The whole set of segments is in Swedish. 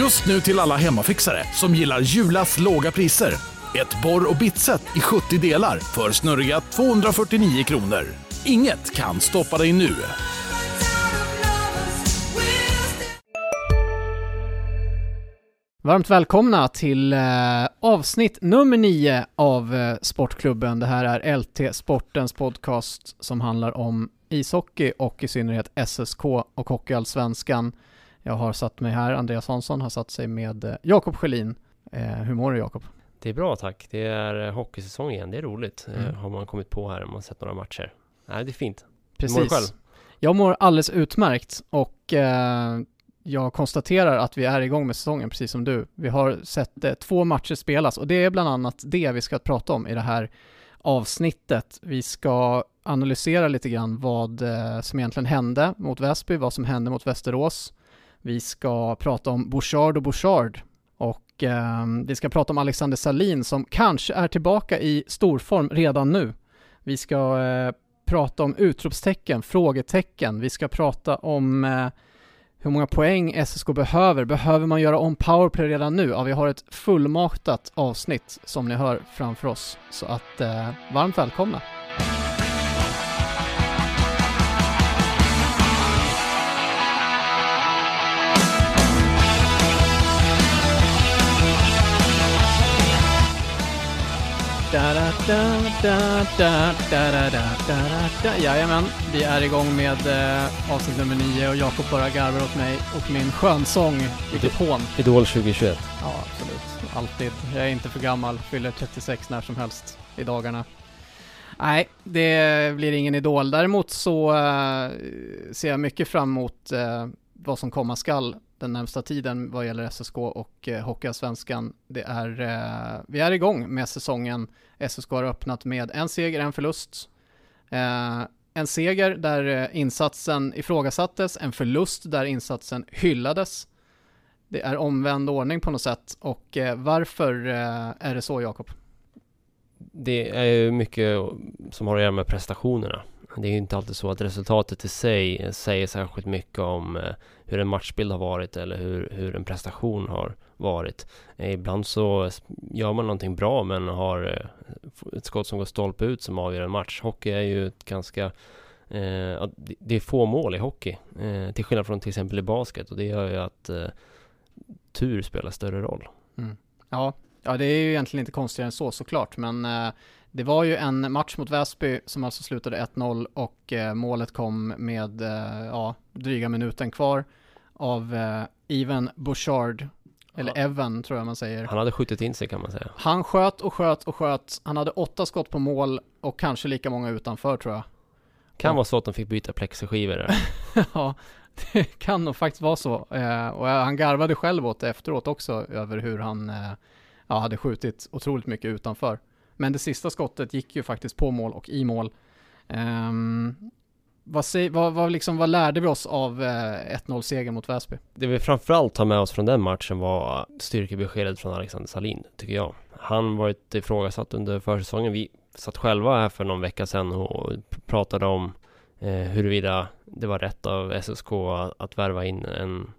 Just nu till alla hemmafixare som gillar Julas låga priser. Ett borr och bitset i 70 delar för snurriga 249 kronor. Inget kan stoppa dig nu. Varmt välkomna till eh, avsnitt nummer nio av eh, Sportklubben. Det här är LT Sportens podcast som handlar om ishockey och i synnerhet SSK och Hockeyallsvenskan. Jag har satt mig här, Andreas Hansson har satt sig med eh, Jakob Schelin. Eh, hur mår du Jakob? Det är bra tack. Det är eh, hockeysäsong igen. Det är roligt. Mm. Har man kommit på här man sett några matcher. Nej, det är fint. Precis. mår du själv? Jag mår alldeles utmärkt och eh, jag konstaterar att vi är igång med säsongen precis som du. Vi har sett eh, två matcher spelas och det är bland annat det vi ska prata om i det här avsnittet. Vi ska analysera lite grann vad eh, som egentligen hände mot Väsby, vad som hände mot Västerås. Vi ska prata om Bouchard och Bouchard och eh, vi ska prata om Alexander Salin som kanske är tillbaka i storform redan nu. Vi ska eh, prata om utropstecken, frågetecken. Vi ska prata om eh, hur många poäng SSK behöver. Behöver man göra om powerplay redan nu? Ja, vi har ett fullmatat avsnitt som ni hör framför oss. Så att eh, varmt välkomna. Jajamän, vi är igång med eh, avsnitt nummer nio och Jakob bara garvar åt mig och min skönsång. Vilket hån. Idol 2021. Ja, absolut. Alltid. Jag är inte för gammal, fyller 36 när som helst i dagarna. Nej, det blir ingen idol. Däremot så eh, ser jag mycket fram emot eh, vad som komma skall den närmsta tiden vad gäller SSK och eh, Hockeyallsvenskan. Det är, eh, vi är igång med säsongen. SSK har öppnat med en seger, en förlust. Eh, en seger där eh, insatsen ifrågasattes, en förlust där insatsen hyllades. Det är omvänd ordning på något sätt och eh, varför eh, är det så Jakob? Det är ju mycket som har att göra med prestationerna. Det är ju inte alltid så att resultatet i sig säger särskilt mycket om eh, hur en matchbild har varit eller hur, hur en prestation har varit. Ibland så gör man någonting bra men har eh, ett skott som går stolpe ut som avgör en match. Hockey är ju ett ganska eh, det- är få mål i hockey. Eh, till skillnad från till exempel i basket och det gör ju att eh, tur spelar större roll. Mm. Ja, ja det är ju egentligen inte konstigare än så såklart, men eh, det var ju en match mot Väsby som alltså slutade 1-0 och eh, målet kom med eh, ja, dryga minuten kvar av eh, Even Bouchard, eller Ja. Evan tror jag man säger. Han hade skjutit in sig kan man säga. Han sköt och sköt och sköt. Han hade åtta skott på mål och kanske lika många utanför tror jag. Kan vara så att de fick byta plexiskivor där. ja, det kan nog faktiskt vara så. Eh, och han garvade själv åt det efteråt också över hur han eh, ja, hade skjutit otroligt mycket utanför. Men det sista skottet gick ju faktiskt på mål och i mål. Um, vad, vad, vad, liksom, vad lärde vi oss av eh, 1-0-segern mot Väsby? Det vi framförallt tar med oss från den matchen var styrkebeskedet från Alexander Salin, tycker jag. Han varit ifrågasatt under försäsongen. Vi satt själva här för någon vecka sedan och pratade om eh, huruvida det var rätt av SSK att, att värva in en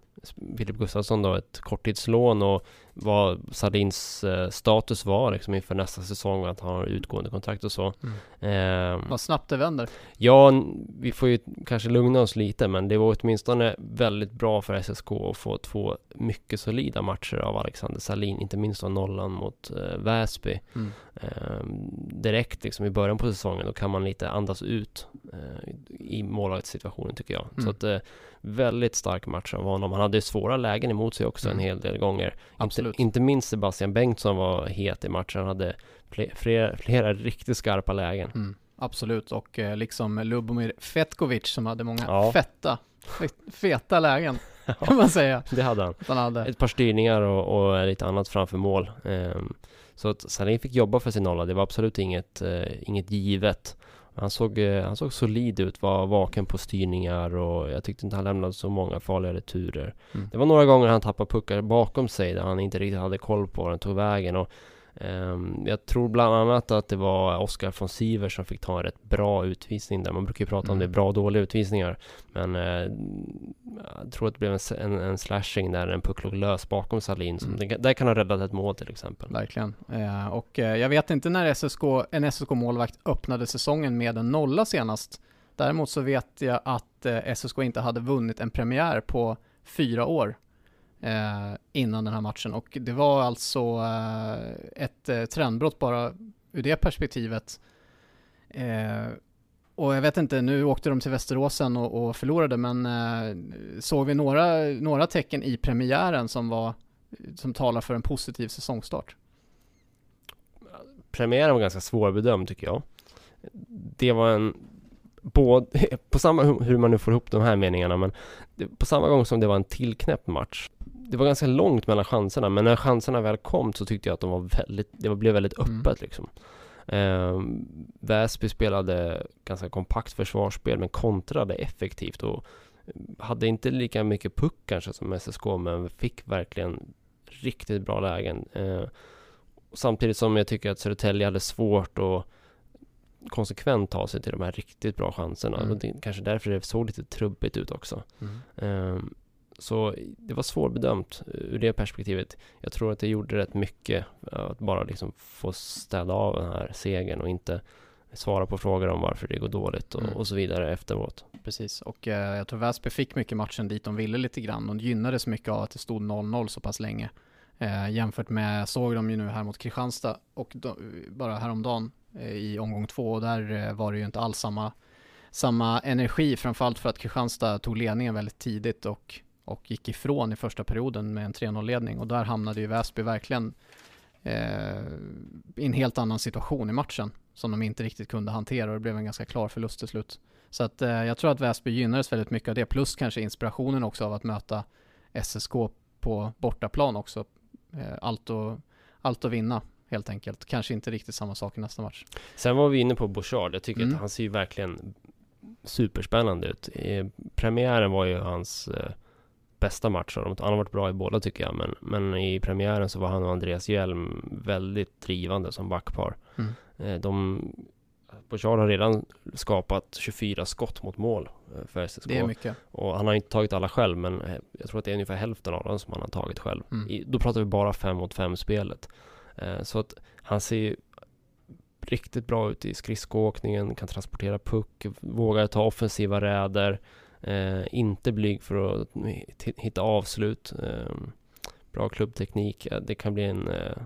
Filip Gustafsson då, ett korttidslån och vad Salins eh, status var liksom inför nästa säsong, att han har utgående kontrakt och så. Eh, Vad snabbt det vänder. Ja, vi får ju kanske lugna oss lite, men det var åtminstone väldigt bra för SSK att få två mycket solida matcher av Alexander Salin, inte minst av nollan mot eh, Väsby. Mm. Eh, direkt liksom i början på säsongen, då kan man lite andas ut eh, i målvaktssituationen tycker jag. Mm. Så att eh, väldigt stark match av honom. Han hade svåra lägen emot sig också Mm. en hel del gånger. Absolut. Inte, inte minst Sebastian Bengtsson var het i matchen. Han hade fler, flera, flera riktigt skarpa lägen. Mm, absolut, och eh, liksom Lubomir Fetkovic som hade många Ja. fetta, fe- feta lägen kan man säga. Det hade han. Han hade. Ett par styrningar och, och lite annat framför mål. Ehm, så att Salin fick jobba för sin nolla. Det var absolut inget, eh, inget givet. Han såg, eh, han såg solid ut, var vaken på styrningar och jag tyckte inte han lämnade så många farliga returer. Mm. Det var några gånger han tappade puckar bakom sig där han inte riktigt hade koll på var den tog vägen och jag tror bland annat att det var Oskar von Siver som fick ta en rätt bra utvisning där. Man brukar ju prata om det, Mm. bra och dåliga utvisningar. Men eh, jag tror att det blev en, en, slashing där en puck låg lös bakom Salin. Som Mm. det, där kan ha räddat ett mål till exempel. Verkligen. Eh, och eh, jag vet inte när SSK, en SSK-målvakt öppnade säsongen med en nolla senast. Däremot så vet jag att SSK inte hade vunnit en premiär på fyra år eh, innan den här matchen. Och det var alltså eh, ett eh, trendbrott bara ur det perspektivet. Eh, och jag vet inte, nu åkte de till Västeråsen och, och förlorade, men eh, såg vi några, några tecken i premiären som var som talar för en positiv säsongstart. Premiären var ganska svårbedömd tycker jag. Det var en både, på samma, hur man nu får ihop de här meningarna, men det, på samma gång som det var en tillknäppt match. Det var ganska långt mellan chanserna, men när chanserna väl kom så tyckte jag att de var väldigt, det blev väldigt Mm. öppet liksom. Eh, Väsby spelade ganska kompakt försvarsspel, men kontrade effektivt och hade inte lika mycket puck kanske som SSK, men fick verkligen riktigt bra lägen. Eh, samtidigt som jag tycker att Södertälje hade svårt att konsekvent ta sig till de här riktigt bra chanserna. Mm. Och det kanske därför det såg lite trubbigt ut också. Ehm, så det var svårbedömt ur det perspektivet. Jag tror att det gjorde rätt mycket att bara liksom få städa av den här segern och inte svara på frågor om varför det går dåligt och, Mm. och så vidare efteråt. Precis, och eh, jag tror Väsby fick mycket matchen dit de ville lite grann och gynnades mycket av att det stod 0-0 så pass länge. Eh, jämfört med, såg de ju nu här mot Kristianstad och de, bara häromdagen eh, i omgång två och där eh, var det ju inte alls samma, samma energi, framförallt för att Kristianstad tog ledningen väldigt tidigt och, och gick ifrån i första perioden med en 3-0-ledning och där hamnade ju Väsby verkligen eh, i en helt annan situation i matchen som de inte riktigt kunde hantera och det blev en ganska klar förlust till slut. Så att eh, jag tror att Väsby gynnades väldigt mycket av det, plus kanske inspirationen också av att möta SSK på bortaplan också. Eh, allt, att, allt att vinna helt enkelt. Kanske inte riktigt samma sak i nästa match. Sen var vi inne på Bouchard. Jag tycker Mm. att han ser ju verkligen superspännande ut. Eh, premiären var ju hans eh, bästa match. Han har varit bra i båda tycker jag, men, men i premiären så var han och Andreas Hjelm väldigt drivande som backpar. Mm. Eh, de, Bouchard har redan skapat 24 skott mot mål eh, för SSK. Det är mycket. Och han har inte tagit alla själv, men eh, jag tror att det är ungefär hälften av dem som han har tagit själv. Mm. I, då pratar vi bara fem mot fem spelet. Eh, så att han ser ju riktigt bra ut i skridskoåkningen, kan transportera puck, vågar ta offensiva räder, eh, inte blyg för att hi- hitta avslut. Eh, bra klubbteknik. Det kan bli en eh,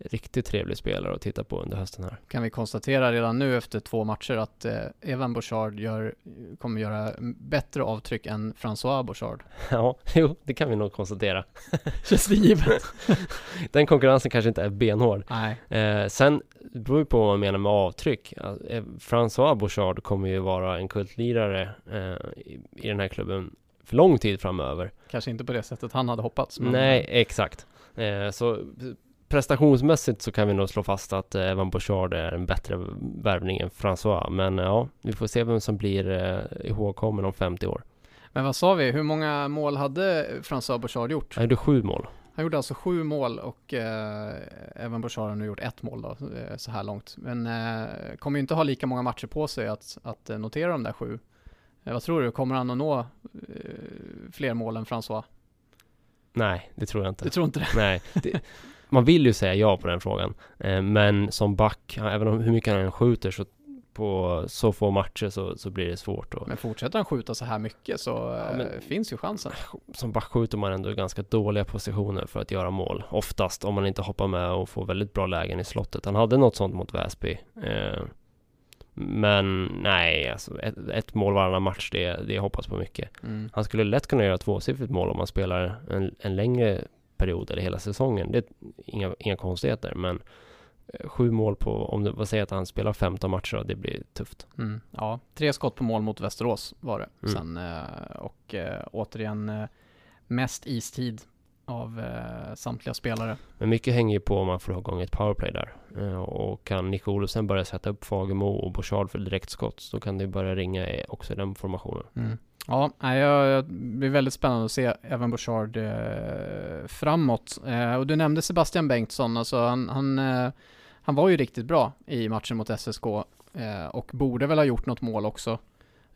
riktigt trevlig spelare att titta på under hösten här. Kan vi konstatera redan nu efter två matcher att eh, Evan Bouchard gör, kommer göra bättre avtryck än François Bouchard. Ja, jo, det kan vi nog konstatera. Känns det givet? Den konkurrensen kanske inte är benhård. Nej. Eh, sen det beror ju på vad man menar med avtryck. Eh, François Bouchard kommer ju vara en kultlirare eh, i, i den här klubben för lång tid framöver. Kanske inte på det sättet han hade hoppats. men- Nej, exakt. Eh, så prestationsmässigt så kan vi nog slå fast att eh, Evan Bouchard är en bättre värvning än François. Men ja, vi får se vem som blir eh, ihågkommen om 50 år. Men vad sa vi, hur många mål hade François Bouchard gjort? Han gjorde sju mål. Han gjorde alltså sju mål och eh, Evan Bouchard har nu gjort ett mål då, eh, så här långt. Men eh, kommer ju inte ha lika många matcher på sig att, att notera de där sju. Eh, vad tror du, kommer han att nå eh, fler mål än François? Nej, det tror jag inte. Du tror inte det? Nej, det, man vill ju säga ja på den frågan. Eh, men som back, ja, även om hur mycket han än skjuter så på så få matcher så, så blir det svårt. Och, Men fortsätter han skjuta så här mycket så eh, men- finns ju chansen. som back skjuter man ändå i ganska dåliga positioner för att göra mål. Oftast om man inte hoppar med och får väldigt bra lägen i slottet. Han hade något sånt mot Väsby. Eh, men nej, alltså ett, ett mål varannan match, det, det hoppas på mycket. Mm. Han skulle lätt kunna göra tvåsiffrigt mål om man spelar en, en längre period eller hela säsongen. Det är inga, inga konstigheter, men eh, sju mål på, om det, vad säger att han spelar 15 matcher, då, det blir tufft. Mm. Ja, tre skott på mål mot Västerås var det. Mm. Sen, eh, och eh, återigen mest istid av samtliga spelare. Men mycket hänger ju på om man får igång ett powerplay där. Och kan Nico Olofsson börja sätta upp Fagemo och Bouchard för direktskott, så kan det börja ringa också i den formationen. Mm. Ja, det blir väldigt spännande att se Evan Bouchard eh, framåt. Eh, och du nämnde Sebastian Bengtsson, alltså han, han, eh, han var ju riktigt bra i matchen mot SSK eh, och borde väl ha gjort något mål också.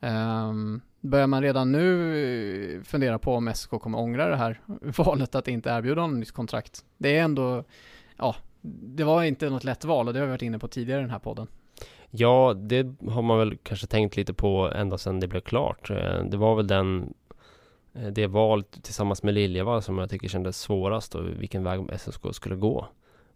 Ehm, börjar man redan nu eh, fundera på om SSK kommer ångra det här valet att inte erbjuda honom nytt kontrakt? Det är ändå, ja, det var inte något lätt val och det har vi varit inne på tidigare i den här podden. Ja, det har man väl kanske tänkt lite på ända sedan det blev klart. Eh, det var väl den eh, det valet tillsammans med Liljevall som jag tycker kändes svårast och vilken väg SSK skulle gå.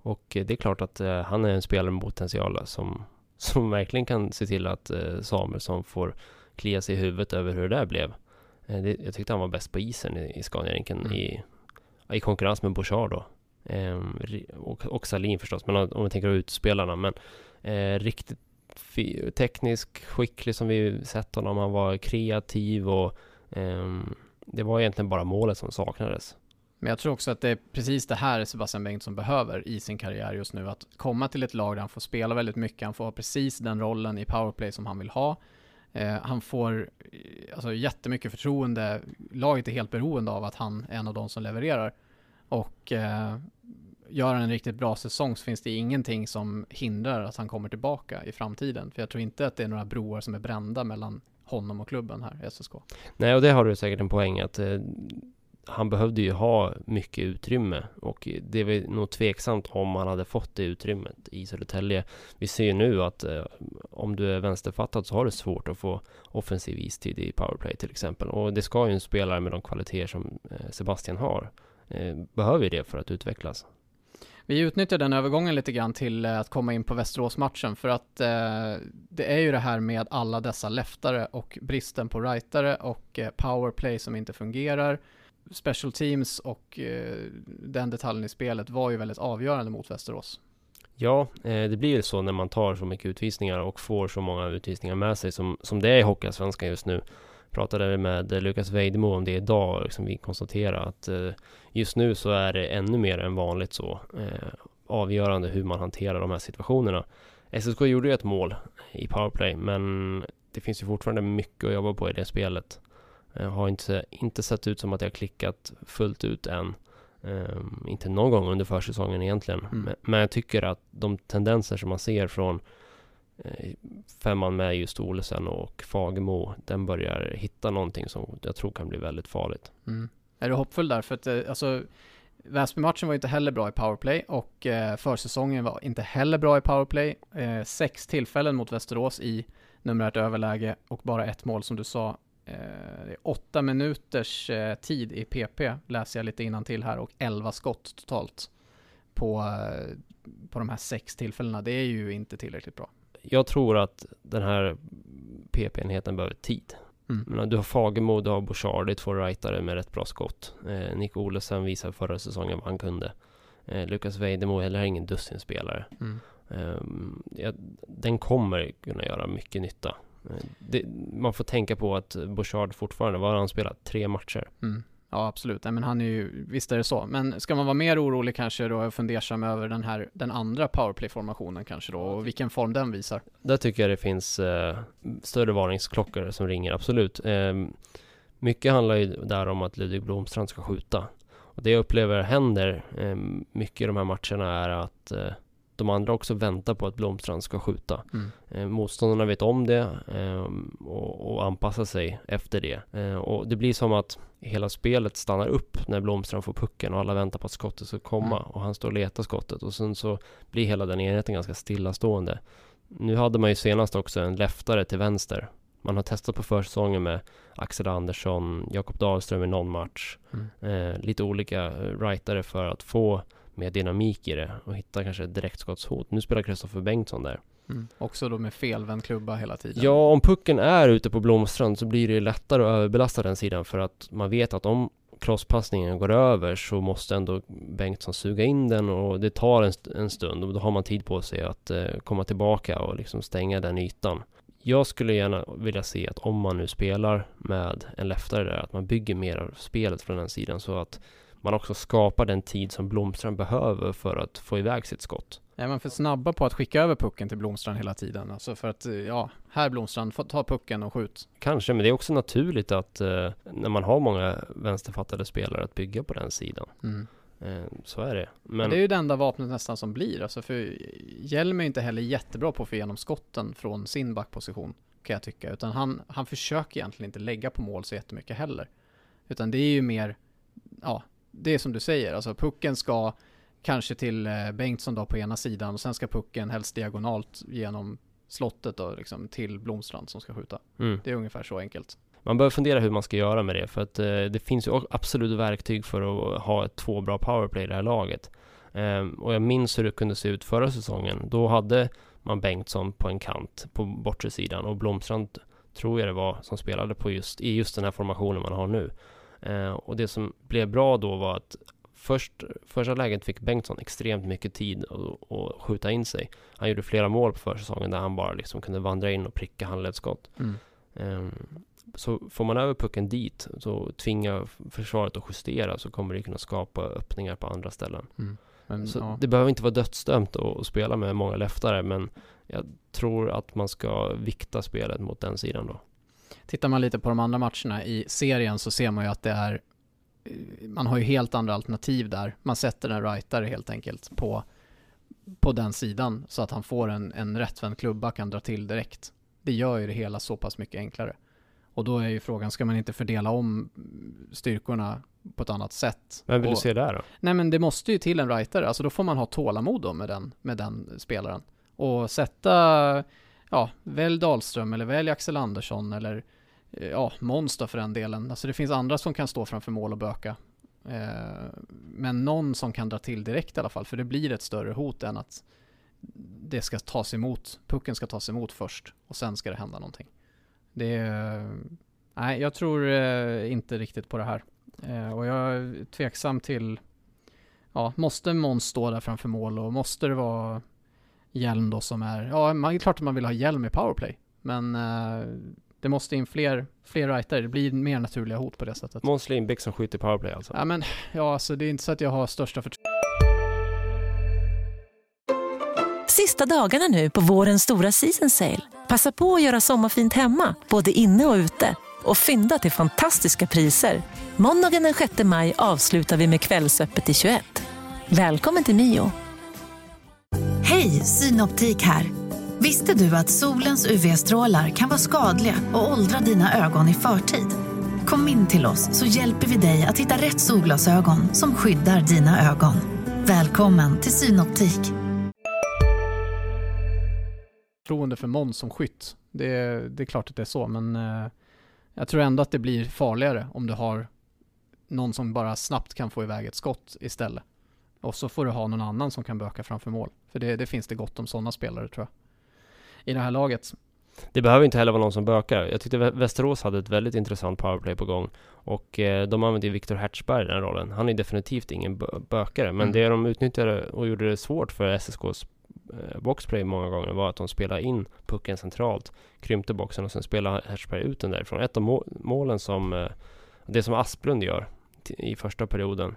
Och eh, det är klart att han är en spelare med potential som, som verkligen kan se till att Samuelsson får klia sig i huvudet över hur det där blev. Det, jag tyckte han var bäst på isen i, i Scaniarinken mm. i, i konkurrens med Bouchard då. Ehm, och, och Salin förstås, men om vi tänker ut spelarna. Men eh, riktigt teknisk, skicklig som vi sett honom. Han var kreativ och um, det var egentligen bara målet som saknades. Men jag tror också att det är precis det här Sebastian Bengtsson behöver i sin karriär just nu. Att komma till ett lag där han får spela väldigt mycket, han får ha precis den rollen i powerplay som han vill ha. Eh, han får eh, alltså, jättemycket förtroende. Laget är helt beroende av att han är en av de som levererar. Och eh, gör han en riktigt bra säsong så finns det ingenting som hindrar att han kommer tillbaka i framtiden. För jag tror inte att det är några broar som är brända mellan honom och klubben här i SSK. Nej, och det har du säkert en poäng att eh, han behövde ju ha mycket utrymme och det är nog tveksamt om han hade fått det utrymmet i Södertälje. Vi ser ju nu att eh, om du är vänsterfattad så har du svårt att få offensiv istid i powerplay till exempel och det ska ju en spelare med de kvaliteter som eh, Sebastian har eh, behöver det för att utvecklas. Vi utnyttjar den övergången lite grann till eh, att komma in på Västerås-matchen för att eh, det är ju det här med alla dessa leftare och bristen på rightare och eh, powerplay som inte fungerar. Special teams och eh, den detaljen i spelet var ju väldigt avgörande mot Västerås. Ja, eh, det blir ju så när man tar så mycket utvisningar och får så många utvisningar med sig som, som det är i Hockeyallsvenskan just nu pratade med Lukas Vejdemo om det idag, liksom vi konstaterar att eh, just nu så är det ännu mer än vanligt så eh, avgörande hur man hanterar de här situationerna. SSK gjorde ju ett mål i powerplay, men det finns ju fortfarande mycket att jobba på i det spelet. Jag har inte, inte sett ut som att jag klickat fullt ut än. Um, inte någon gång under försäsongen egentligen. Mm. Men, men, jag tycker att de tendenser som man ser från Eh, femman med just Olesen och Fagemo, den börjar hitta någonting som jag tror kan bli väldigt farligt. Mm. Är du hoppfull där? För att eh, alltså Väsby-matchen var inte heller bra i powerplay och eh, försäsongen var inte heller bra i powerplay. Eh, sex tillfällen mot Västerås i numerärt överläge och bara ett mål som du sa. Eh, åtta minuters eh, tid i PP läser jag lite innan till här och elva skott totalt på, eh, på de här sex tillfällena. Det är ju inte tillräckligt bra jag tror att den här PP-enheten behöver tid. Mm. Men du har Fagemo, du har Bouchard, det är två rightare med rätt bra skott. Eh, Nick Olesen visade förra säsongen vad han kunde. Eh, Lukas Vejdemo heller ingen dussinspelare. Mm. Eh, ja, den kommer kunna göra mycket nytta. Eh, det, man får tänka på att Bouchard fortfarande, vad har han spelat? Tre matcher. Mm. Ja, absolut. Nej, men han är ju, visst är det så. Men ska man vara mer orolig kanske då och fundersam över den här, den andra powerplay-formationen kanske då och vilken form den visar? Där tycker jag det finns eh, större varningsklockor som ringer, absolut. Eh, mycket handlar ju där om att Ludvig Blomstrand ska skjuta. Och det jag upplever händer eh, mycket i de här matcherna är att eh, de andra också väntar på att Blomstrand ska skjuta. Mm. Eh, motståndarna vet om det eh, och, och anpassar sig efter det. Eh, och det blir som att hela spelet stannar upp när Blomstrand får pucken och alla väntar på att skottet ska komma mm. och han står och letar skottet och sen så blir hela den enheten ganska stillastående. Nu hade man ju senast också en leftare till vänster. Man har testat på försäsongen med Axel Andersson, Jakob Dahlström i någon match. Mm. Eh, lite olika eh, rightare för att få mer dynamik i det och hitta kanske ett direktskottshot. Nu spelar Kristoffer Bengtsson där. Mm. Också då med felvänd klubba hela tiden. Ja, om pucken är ute på Blomstrand så blir det lättare att överbelasta den sidan för att man vet att om crosspassningen går över så måste ändå Bengtsson suga in den och det tar en, st en stund och då har man tid på sig att eh, komma tillbaka och liksom stänga den ytan. Jag skulle gärna vilja se att om man nu spelar med en leftare där, att man bygger mer av spelet från den sidan så att man också skapar den tid som Blomstrand behöver för att få iväg sitt skott. Är man för snabba på att skicka över pucken till Blomstrand hela tiden? Alltså för att, ja, här Blomstrand, ta pucken och skjut. Kanske, men det är också naturligt att eh, när man har många vänsterfattade spelare att bygga på den sidan. Mm. Eh, så är det. Men... men... det är ju det enda vapnet nästan som blir, alltså för Hjelm är inte heller jättebra på att få igenom skotten från sin backposition, kan jag tycka, utan han, han försöker egentligen inte lägga på mål så jättemycket heller. Utan det är ju mer, ja, det är som du säger, alltså pucken ska kanske till eh, Bengtsson då på ena sidan och sen ska pucken helst diagonalt genom slottet då liksom till Blomstrand som ska skjuta. Mm. Det är ungefär så enkelt. Man bör fundera hur man ska göra med det för att eh, det finns ju absolut verktyg för att ha ett två bra powerplay i det här laget. Eh, och jag minns hur det kunde se ut förra säsongen. Då hade man Bengtsson på en kant på bortre sidan och Blomstrand tror jag det var som spelade på just, i just den här formationen man har nu. Eh, och det som blev bra då var att först, första läget fick Bengtsson extremt mycket tid att skjuta in sig. Han gjorde flera mål på försäsongen där han bara liksom kunde vandra in och pricka handledsskott. Mm. Um, så får man över pucken dit, så tvinga försvaret att justera, så kommer det kunna skapa öppningar på andra ställen. Mm. Men, så ja. det behöver inte vara dödsdömt att spela med många leftare, men jag tror att man ska vikta spelet mot den sidan då. Tittar man lite på de andra matcherna i serien så ser man ju att det är man har ju helt andra alternativ där. Man sätter en rightare helt enkelt på, på den sidan så att han får en, en rättvänd klubba kan dra till direkt. Det gör ju det hela så pass mycket enklare. Och då är ju frågan, ska man inte fördela om styrkorna på ett annat sätt? Vem vill och, du se där då? Nej men det måste ju till en rightare, alltså då får man ha tålamod då med den, med den spelaren. Och sätta, ja, välj Dahlström eller välj Axel Andersson eller eh, ja, Måns då för den delen. Alltså det finns andra som kan stå framför mål och böka. Eh, men någon som kan dra till direkt i alla fall, för det blir ett större hot än att det ska tas emot, pucken ska tas emot först och sen ska det hända någonting. Det är, nej, jag tror eh, inte riktigt på det här. Eh, och jag är tveksam till, ja, måste Måns stå där framför mål och måste det vara Hjelm då som är, ja, man, det är klart att man vill ha Hjelm i powerplay, men det måste in fler, fler writer. Det blir mer naturliga hot på det sättet. Måns Lindbäck som skjuter powerplay alltså? Ja men, ja alltså det är inte så att jag har största förtroende. Sista dagarna nu på vårens stora season sale. Passa på att göra sommarfint hemma, både inne och ute. Och fynda till fantastiska priser. Måndagen den 6 maj avslutar vi med Kvällsöppet i 21. Välkommen till Mio. Hej, Synoptik här. Visste du att solens UV-strålar kan vara skadliga och åldra dina ögon i förtid? Kom in till oss så hjälper vi dig att hitta rätt solglasögon som skyddar dina ögon. Välkommen till Synoptik. Förtroende för Måns som skytt. Det, det är klart att det är så, men eh, jag tror ändå att det blir farligare om du har någon som bara snabbt kan få iväg ett skott istället. Och så får du ha någon annan som kan böka framför mål. För det, det finns det gott om sådana spelare tror jag i det här laget. Det behöver inte heller vara någon som bökar. Jag tyckte Västerås hade ett väldigt intressant powerplay på gång. Och eh, de använde ju Viktor Hertzberg i den rollen. Han är definitivt ingen bökare. Men mm. det de utnyttjade och gjorde det svårt för SSKs eh, boxplay många gånger var att de spelade in pucken centralt, krympte boxen och sen spelade Hertzberg ut den därifrån. Ett av målen som, eh, det som Asplund gör i första perioden,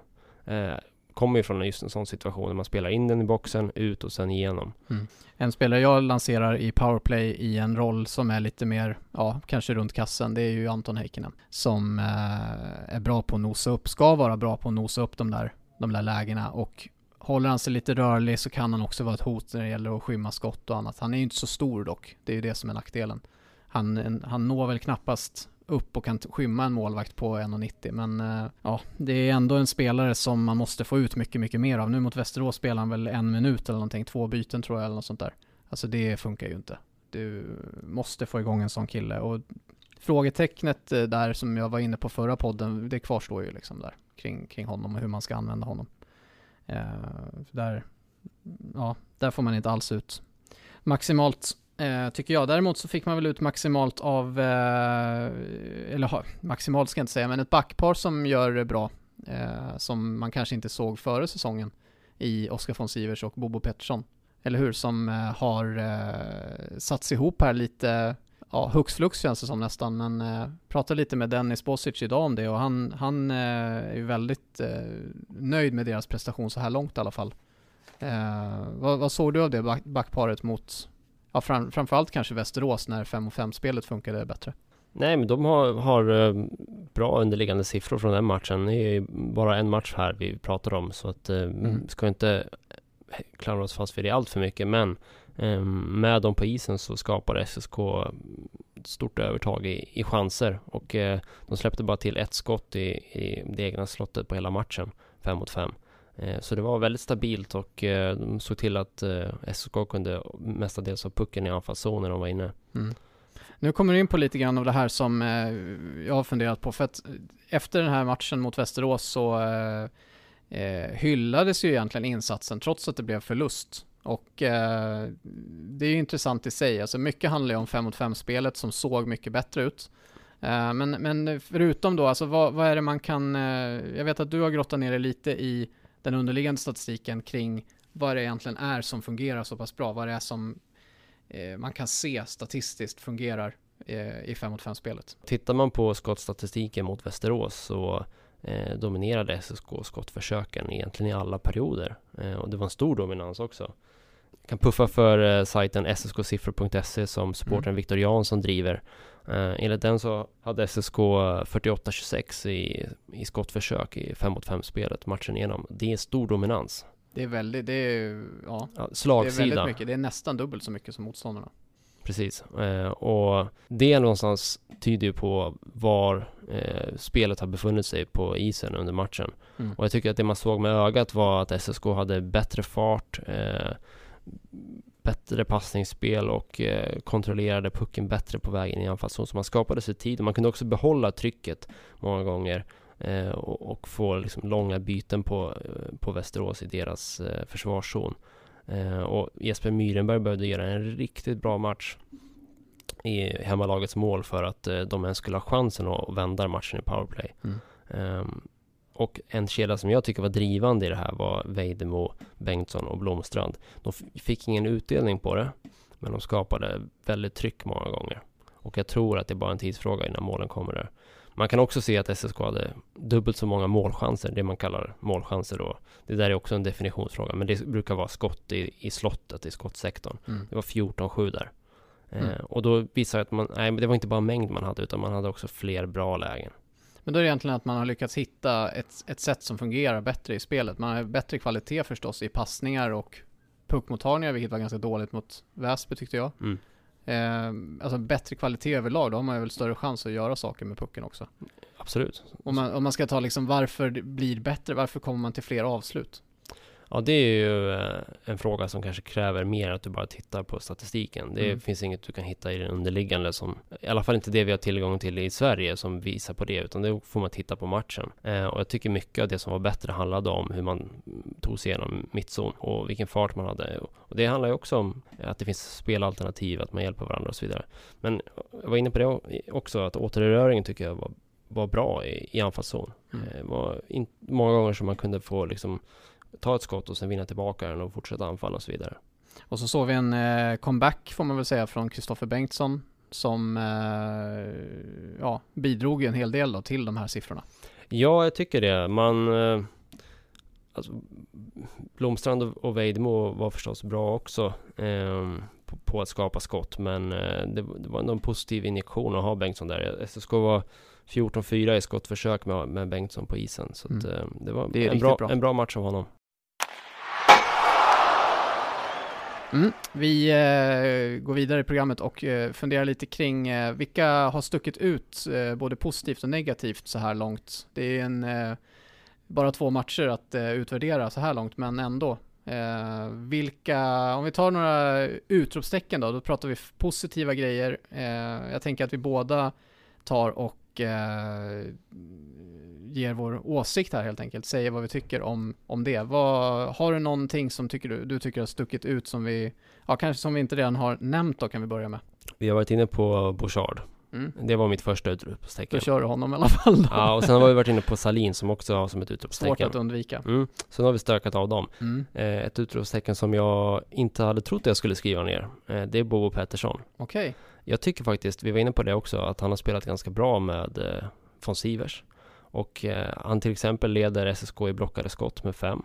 kommer ju från just en sån situation där man spelar in den i boxen, ut och sen igenom. Mm. En spelare jag lanserar i powerplay i en roll som är lite mer, ja, kanske runt kassen, det är ju Anton Heikkinen. Som eh, är bra på att nosa upp, ska vara bra på att nosa upp de där, de där lägena och håller han sig lite rörlig så kan han också vara ett hot när det gäller att skymma skott och annat. Han är ju inte så stor dock, det är ju det som är nackdelen. Han, en, han når väl knappast upp och kan skymma en målvakt på 1,90 men eh, ja, det är ändå en spelare som man måste få ut mycket, mycket mer av. Nu mot Västerås spelar han väl en minut eller någonting, två byten tror jag eller något sånt där. Alltså det funkar ju inte. Du måste få igång en sån kille och frågetecknet eh, där som jag var inne på förra podden, det kvarstår ju liksom där kring, kring honom och hur man ska använda honom. Eh, där, ja, där får man inte alls ut maximalt Eh, tycker jag. Däremot så fick man väl ut maximalt av, eh, eller maximalt ska jag inte säga, men ett backpar som gör det bra. Eh, som man kanske inte såg före säsongen i Oskar von Sivers och Bobo Pettersson. Eller hur? Som eh, har eh, satts ihop här lite ja, hux flux känns det som nästan, men eh, pratade lite med Dennis Bosic idag om det och han, han eh, är ju väldigt eh, nöjd med deras prestation så här långt i alla fall. Eh, vad, vad såg du av det back, backparet mot, ja, fram, framförallt kanske Västerås när 5 och 5-spelet funkade bättre? Nej, men de har, har eh, bra underliggande siffror från den matchen. Det är bara en match här vi pratar om, så att eh, mm. ska inte klamra oss fast vid det allt för mycket. Men eh, med dem på isen så skapade SSK ett stort övertag i, i chanser och de släppte bara till ett skott i, i det egna slottet på hela matchen, fem mot fem. Eh, så det var väldigt stabilt och eh, de såg till att eh, SSK kunde mestadels ha pucken i anfallszon när de var inne. Mm. Nu kommer du in på lite grann av det här som jag har funderat på, för att efter den här matchen mot Västerås så hyllades ju egentligen insatsen trots att det blev förlust. Och eh, det är ju intressant i sig, alltså mycket handlar ju om 5 mot 5 spelet som såg mycket bättre ut. Eh, men, men förutom då, alltså vad, vad är det man kan, eh, jag vet att du har grottat ner dig lite i den underliggande statistiken kring vad det egentligen är som fungerar så pass bra, vad det är som Eh, man kan se statistiskt fungerar eh, i 5 mot 5-spelet. Tittar man på skottstatistiken mot Västerås så eh, dominerade SSK skottförsöken egentligen i alla perioder. Eh, och det var en stor dominans också. Jag kan puffa för eh, sajten sskiffror.se som supporten mm. Viktor Jansson driver. Eh, enligt den så hade SSK 48-26 i, i skottförsök i 5 mot 5-spelet matchen igenom. Det är stor dominans. Det är väldigt, det är, ja, ja slagsida. Det är väldigt mycket, det är nästan dubbelt så mycket som motståndarna. Precis, eh, och det någonstans tyder ju på var eh, spelet har befunnit sig på isen under matchen. Mm. Och jag tycker att det man såg med ögat var att SSK hade bättre fart, eh, bättre passningsspel och eh, kontrollerade pucken bättre på vägen i anfallszon. Så man skapade sig tid och man kunde också behålla trycket många gånger eh, och, och, få liksom långa byten på, eh, på Västerås i deras eh, försvarszon. Och Jesper Myrenberg behövde göra en riktigt bra match i hemmalagets mål för att de ens skulle ha chansen att vända matchen i powerplay. Mm. Um, och en kedja som jag tycker var drivande i det här var Vejdemo, Bengtsson och Blomstrand. De fick ingen utdelning på det, men de skapade väldigt tryck många gånger. Och jag tror att det är bara en tidsfråga innan målen kommer där. Man kan också se att SSK hade dubbelt så många målchanser, det man kallar målchanser då. Det där är också en definitionsfråga, men det brukar vara skott i, i slottet, i skottsektorn. Mm. Det var 14-7 där. Mm. Eh, och då visar det att man, nej, det var inte bara mängd man hade, utan man hade också fler bra lägen. Men då är det egentligen att man har lyckats hitta ett, ett sätt som fungerar bättre i spelet. Man har bättre kvalitet förstås i passningar och puckmottagningar, vilket var ganska dåligt mot Väsby tyckte jag. Mm eh, alltså bättre kvalitet överlag, då har man väl större chans att göra saker med pucken också. Absolut. Om man, om man ska ta liksom varför det blir bättre, varför kommer man till fler avslut? Ja, det är ju eh, en fråga som kanske kräver mer att du bara tittar på statistiken. Det mm. finns inget du kan hitta i den underliggande som, i alla fall inte det vi har tillgång till i Sverige som visar på det, utan det får man titta på matchen. Eh, och jag tycker mycket av det som var bättre handlade om hur man tog sig igenom mittzon och vilken fart man hade. Och det handlar ju också om att det finns spelalternativ, att man hjälper varandra och så vidare. Men jag var inne på det också, att återeröringen tycker jag var, var bra i, i anfallszon. Mm. Det eh, var in, många gånger som man kunde få liksom ta ett skott och sen vinna tillbaka den och fortsätta anfalla och så vidare. Och så såg vi en eh, comeback får man väl säga från Kristoffer Bengtsson som eh, ja, bidrog en hel del då till de här siffrorna. Ja, jag tycker det. Man eh, alltså, Blomstrand och Vejdemo var förstås bra också eh, på, på, att skapa skott, men eh, det, det, var ändå en positiv injektion att ha Bengtsson där. SSK var 14-4 i skottförsök med, med Bengtsson på isen, så att, mm. Eh, det var det en, bra, bra. en bra match av honom. Mm. Vi eh, går vidare i programmet och eh, funderar lite kring eh, vilka har stuckit ut eh, både positivt och negativt så här långt. Det är en, eh, bara två matcher att eh, utvärdera så här långt, men ändå. Eh, vilka, om vi tar några utropstecken då, då pratar vi positiva grejer. Eh, jag tänker att vi båda tar och eh, ger vår åsikt här helt enkelt, säger vad vi tycker om, om det. Vad, har du någonting som tycker du, du tycker har stuckit ut som vi, ja kanske som vi inte redan har nämnt då kan vi börja med. Vi har varit inne på Bouchard Mm. Det var mitt första Då utropstecken. kör du honom i alla fall då. Ja, och sen har vi varit inne på Salin som också har som ett Svårt utropstecken. att undvika. Mm. Så nu har vi stökat av dem. Mm. Eh, ett utropstecken som jag inte hade trott att jag skulle skriva ner. Eh, det är Bobo Pettersson. Okej. Jag tycker faktiskt, vi var inne på det också, att han har spelat ganska bra med eh, von Sivers. Och eh, han till exempel leder SSK i blockade skott med fem.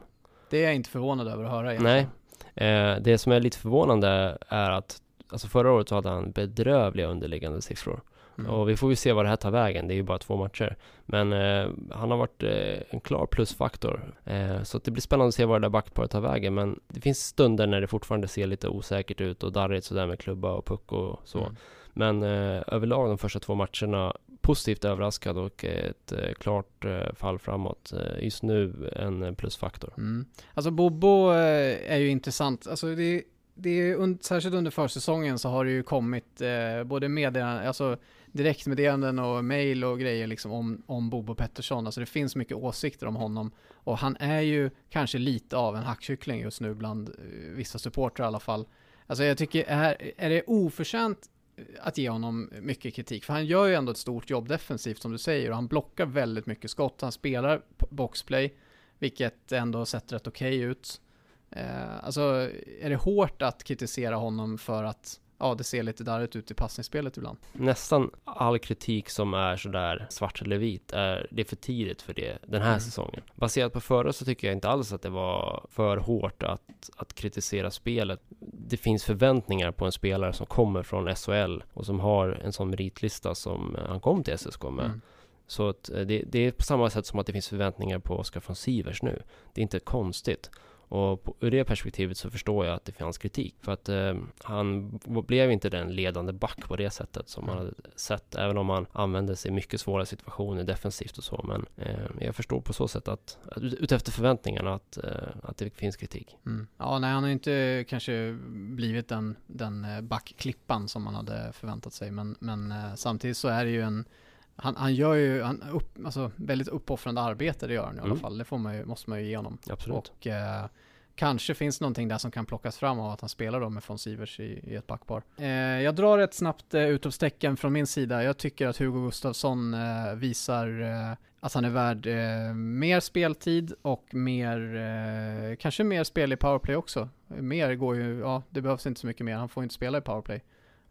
Det är jag inte förvånad över att höra egentligen. Nej. Eh, det som är lite förvånande är att Alltså förra året så hade han bedrövliga underliggande siffror. Mm. Och vi får ju se vad det här tar vägen, det är ju bara två matcher. Men eh, han har varit eh, en klar plusfaktor. Eh, så det blir spännande att se vad det där backparet tar vägen. Men det finns stunder när det fortfarande ser lite osäkert ut och darrigt sådär med klubba och puck och så. Mm. Men eh, överlag de första två matcherna positivt överraskad och ett eh, klart eh, fall framåt. Eh, just nu en plusfaktor. Mm. Alltså Bobo är ju intressant. Alltså det, det är un, särskilt under försäsongen så har det ju kommit eh, både meddelanden, alltså direktmeddelanden och mail och grejer liksom om, om Bobo Pettersson. Alltså det finns mycket åsikter om honom och han är ju kanske lite av en hackkyckling just nu bland vissa supportrar i alla fall. Alltså jag tycker, är, är det oförtjänt att ge honom mycket kritik? För han gör ju ändå ett stort jobb defensivt som du säger och han blockar väldigt mycket skott. Han spelar boxplay, vilket ändå sett rätt okej ut. Eh, alltså, är det hårt att kritisera honom för att ja, det ser lite darrigt ut i passningsspelet ibland? Nästan all kritik som är sådär svart eller vit är det är för tidigt för det den här Mm. säsongen. Baserat på förra så tycker jag inte alls att det var för hårt att, att kritisera spelet. Det finns förväntningar på en spelare som kommer från SHL och som har en sån meritlista som han kom till SSK med. Mm. Så eh, det, det är på samma sätt som att det finns förväntningar på Oskar von Sivers nu. Det är inte konstigt. Och på, ur det perspektivet så förstår jag att det fanns kritik. För att eh, han blev inte den ledande back på det sättet som man hade sett. Även om han använde sig i mycket svåra situationer defensivt och så. Men eh, jag förstår på så sätt att, att ut- utefter förväntningarna att, eh, att det finns kritik. Mm. Ja, nej, han har inte kanske blivit den, den eh, backklippan som man hade förväntat sig, men, men eh, samtidigt så är det ju en han, han gör ju han upp, alltså, väldigt uppoffrande arbete, det gör han i alla Mm. fall. Det får man ju, måste man ju ge honom. Absolut. Och eh, kanske finns någonting där som kan plockas fram av att han spelar då med von Sivers i, i ett backpar. Eh, jag drar ett snabbt eh, utropstecken från min sida. Jag tycker att Hugo Gustafsson eh, visar eh, att han är värd eh, mer speltid och mer, eh, kanske mer spel i powerplay också. Mer går ju, ja det behövs inte så mycket mer, han får inte spela i powerplay.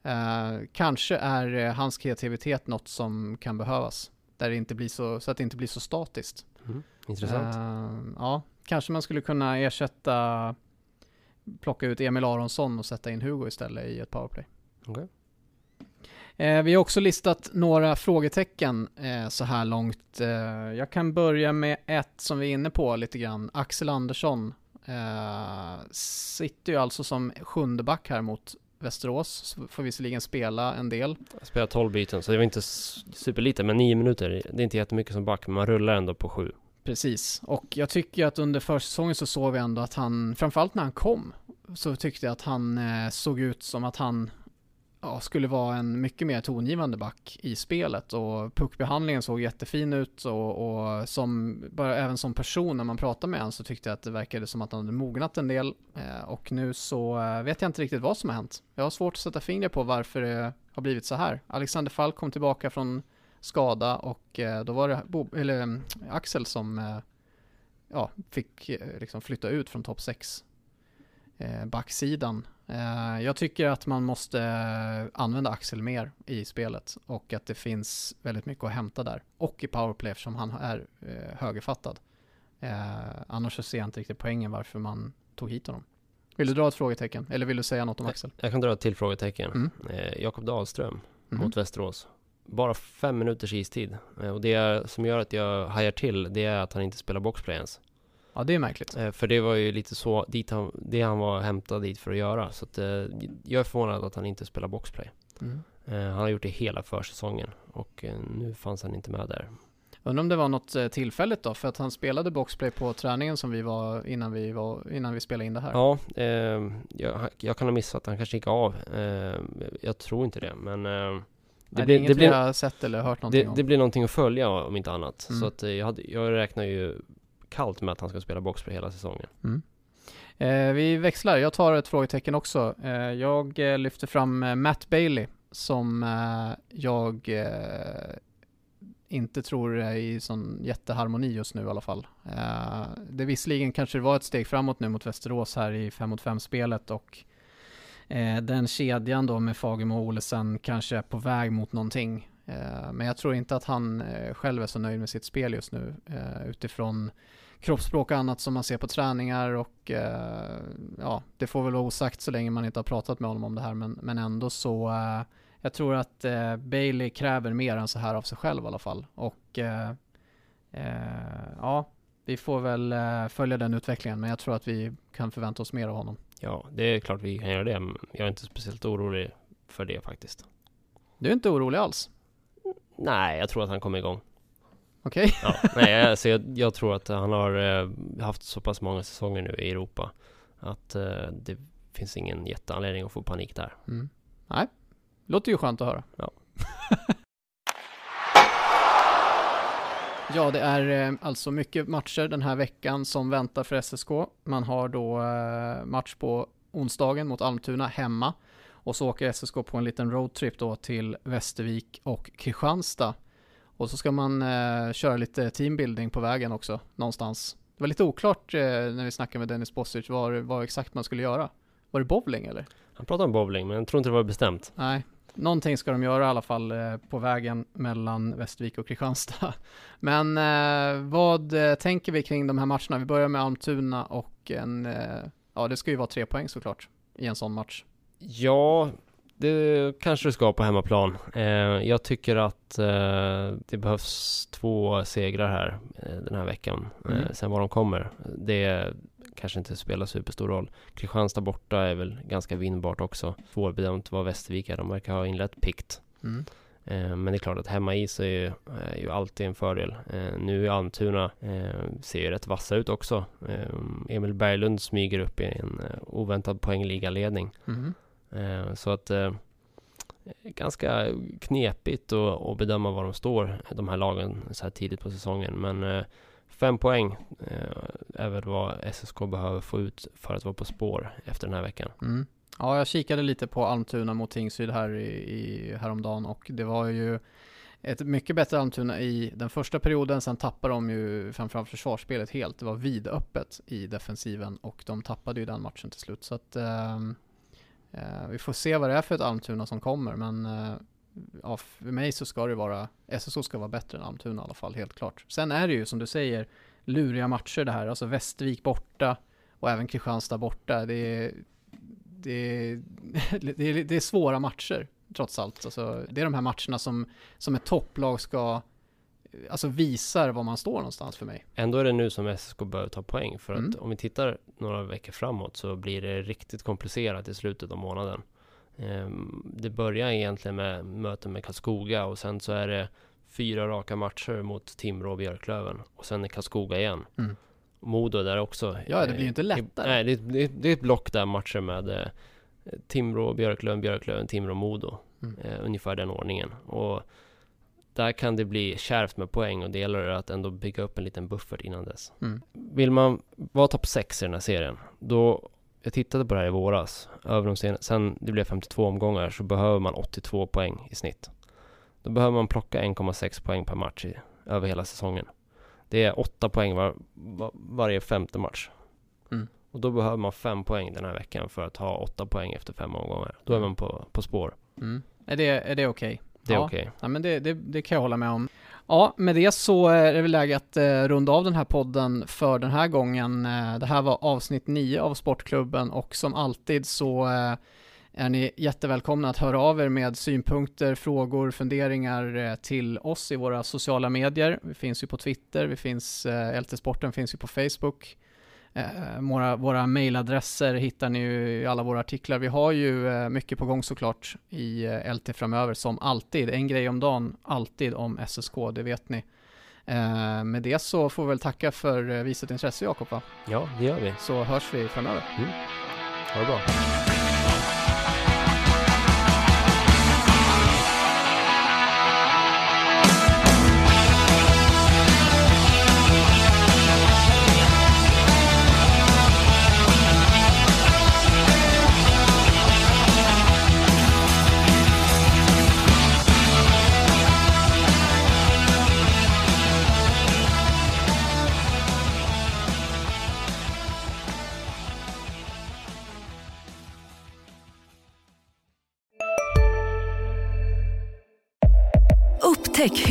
Eh, kanske är eh, hans kreativitet något som kan behövas. Där det inte blir så, så att det inte blir så statiskt. Mm. Intressant. Eh, ja, kanske man skulle kunna ersätta, plocka ut Emil Aronsson och sätta in Hugo istället i ett powerplay. Okej. Eh, vi har också listat några frågetecken så här långt. Jag kan börja med ett som vi är inne på lite grann. Axel Andersson sitter ju alltså som sjunde back här mot Västerås. Får visserligen spela en del. Jag spelade 12 byten så det var inte superlite men 9 minuter. Det är inte jättemycket som back men man rullar ändå på 7. Precis, och jag tycker att under försäsongen så såg vi ändå att han, framförallt när han kom, så tyckte jag att han eh, såg ut som att han ja, skulle vara en mycket mer tongivande back i spelet och puckbehandlingen såg jättefin ut och, och som, bara även som person när man pratade med honom så tyckte jag att det verkade som att han hade mognat en del eh, och nu så eh, vet jag inte riktigt vad som har hänt. Jag har svårt att sätta fingret på varför det har blivit så här. Alexander Falk kom tillbaka från skada och eh, då var det Bo, eller, eh, Axel som eh, ja, fick eh, liksom flytta ut från topp 6 eh, backsidan. Eh, jag tycker att man måste eh, använda Axel mer i spelet och att det finns väldigt mycket att hämta där. Och i powerplay eftersom han är eh, högerfattad. Annars så ser jag inte riktigt poängen varför man tog hit honom. Vill du dra ett frågetecken? Eller vill du säga något om Axel? Jag kan dra ett till frågetecken. Mm. Jakob Dahlström Mhm. mot Västerås. Bara fem minuters istid. Och det som gör att jag hajar till, det är att han inte spelar boxplay ens. Ja, det är märkligt. Eh, För det var ju lite så, dit han, det han var hämtad dit för att göra. Så att, eh, jag är förvånad att han inte spelar boxplay. Mm. Eh, Han har gjort det hela försäsongen och nu fanns han inte med där. Undrar om det var något tillfälligt då, för att han spelade boxplay på träningen som vi var innan vi, var, innan vi spelade in det här. Ja, eh, jag, jag kan ha missat, han kanske gick av. Eh, jag tror inte det, men eh, det, Nej, det blir, är inget det, blir, vi har sett eller hört någonting det, om. det blir någonting att följa om inte annat. Mm. Så att jag, hade, jag räknar ju kallt med att han ska spela boxplay hela säsongen. Mm. Eh, vi växlar, jag tar ett frågetecken också. Eh, jag eh, lyfter fram eh, Matt Bailey som eh, jag eh, inte tror är i sån jätteharmoni just nu i alla fall. Eh, det visserligen kanske det var ett steg framåt nu mot Västerås här i 5 mot 5 spelet och eh, den kedjan då med Fagemo och Olesen kanske är på väg mot någonting. Eh, men jag tror inte att han eh, själv är så nöjd med sitt spel just nu eh, utifrån kroppsspråk och annat som man ser på träningar och eh, ja, det får väl vara osagt så länge man inte har pratat med honom om det här men, men ändå så eh, jag tror att eh, Bailey kräver mer än så här av sig själv i alla fall och eh, eh, ja, vi får väl eh, följa den utvecklingen men jag tror att vi kan förvänta oss mer av honom. Ja, det är klart vi kan göra det. Men jag är inte speciellt orolig för det faktiskt. Du är inte orolig alls? Nej, jag tror att han kommer igång. Okej? Ja, nej, alltså jag, jag tror att han har eh, haft så pass många säsonger nu i Europa att eh, det finns ingen jätteanledning att få panik där. Mm. Nej, låter ju skönt att höra. Ja. ja, det är eh, alltså mycket matcher den här veckan som väntar för SSK. Man har då eh, match på onsdagen mot Almtuna hemma och så åker SSK på en liten roadtrip då till Västervik och Kristianstad. Och så ska man eh, köra lite teambuilding på vägen också någonstans. Det var lite oklart eh, när vi snackade med Dennis Bosic vad, vad exakt man skulle göra. Var det bowling eller? Han pratade om bowling, men jag tror inte det var bestämt. Nej, någonting ska de göra i alla fall eh, på vägen mellan Västervik och Kristianstad. Men eh, vad eh, tänker vi kring de här matcherna? Vi börjar med Almtuna och en, eh, ja det ska ju vara tre poäng såklart i en sån match. Ja, det kanske det ska på hemmaplan. Eh, jag tycker att eh, det behövs två segrar här eh, den här veckan. Mm. Sen var de kommer, det kanske inte spelar superstor roll. Kristianstad borta är väl ganska vinnbart också. Svårbedömt vad Västervik är, de verkar ha inlett pikt. Mm. Men det är klart att hemma is är ju, är ju alltid en fördel. Nu är Almtuna ser ju rätt vassa ut också. Emil Berglund smyger upp i en oväntad poängligaledning. Mm. Eh, så att eh, ganska knepigt att, bedöma var de står, de här lagen, så här tidigt på säsongen. Men eh, fem poäng eh, är väl vad SSK behöver få ut för att vara på spår efter den här veckan. Mm. Ja, jag kikade lite på Almtuna mot Tingsryd här i, i häromdagen och det var ju ett mycket bättre Almtuna i den första perioden. Sen tappade de ju framförallt försvarsspelet helt. Det var vidöppet i defensiven och de tappade ju den matchen till slut. Så att ehm, eh, vi får se vad det är för ett Almtuna som kommer. Men eh, ja, för mig så ska det vara, SSO ska vara bättre än Almtuna i alla fall, helt klart. Sen är det ju som du säger, luriga matcher det här. Alltså Västervik borta och även Kristianstad borta. Det är, det är, det är, det är svåra matcher trots allt. Alltså, det är de här matcherna som, som ett topplag ska, alltså visar var man står någonstans för mig. Ändå är det nu som SSK behöver ta poäng för att Mm. om vi tittar några veckor framåt så blir det riktigt komplicerat i slutet av månaden. Ehm, Det börjar egentligen med möten med Karlskoga och sen så är det fyra raka matcher mot Timrå och Björklöven och sen är Karlskoga igen. Mm. Modo där också. Ja, det blir ju Eh, inte lättare. Nej, det, det, det är ett block där matcher med eh, Timrå, Björklöven, Björklöven, Timrå, Modo. Mm. Eh, ungefär den ordningen. Och där kan det bli kärvt med poäng och det gäller att ändå bygga upp en liten buffert innan dess. Mm. Vill man vara topp 6 i den här serien, då jag tittade på det här i våras, över de sen, sen det blev 52 omgångar så behöver man 82 poäng i snitt. Då behöver man plocka 1,6 poäng per match i, över hela säsongen. Det är 8 poäng var, var, varje femte match. Mm. Och då behöver man 5 poäng den här veckan för att ha 8 poäng efter 5 omgångar. Då är man på, på spår. Mm. Är det, är det okej? Det är Ja. okej. Ja, men det, det, det kan jag hålla med om. Ja, med det så är det väl läge att eh, runda av den här podden för den här gången. Eh, det här var avsnitt 9 av Sportklubben och som alltid så eh, är ni jättevälkomna att höra av er med synpunkter, frågor, funderingar eh, till oss i våra sociala medier. Vi finns ju på Twitter, vi finns, eh, LT Sporten finns ju på Facebook. Eh, våra, våra mailadresser hittar ni ju i alla våra artiklar. Vi har ju eh, mycket på gång såklart i eh, LT framöver som alltid. En grej om dagen, alltid om SSK, det vet ni. Eh, med det så får vi väl tacka för eh, visat intresse Jakob va? Ja, det gör vi. Så hörs vi framöver. Ha det bra.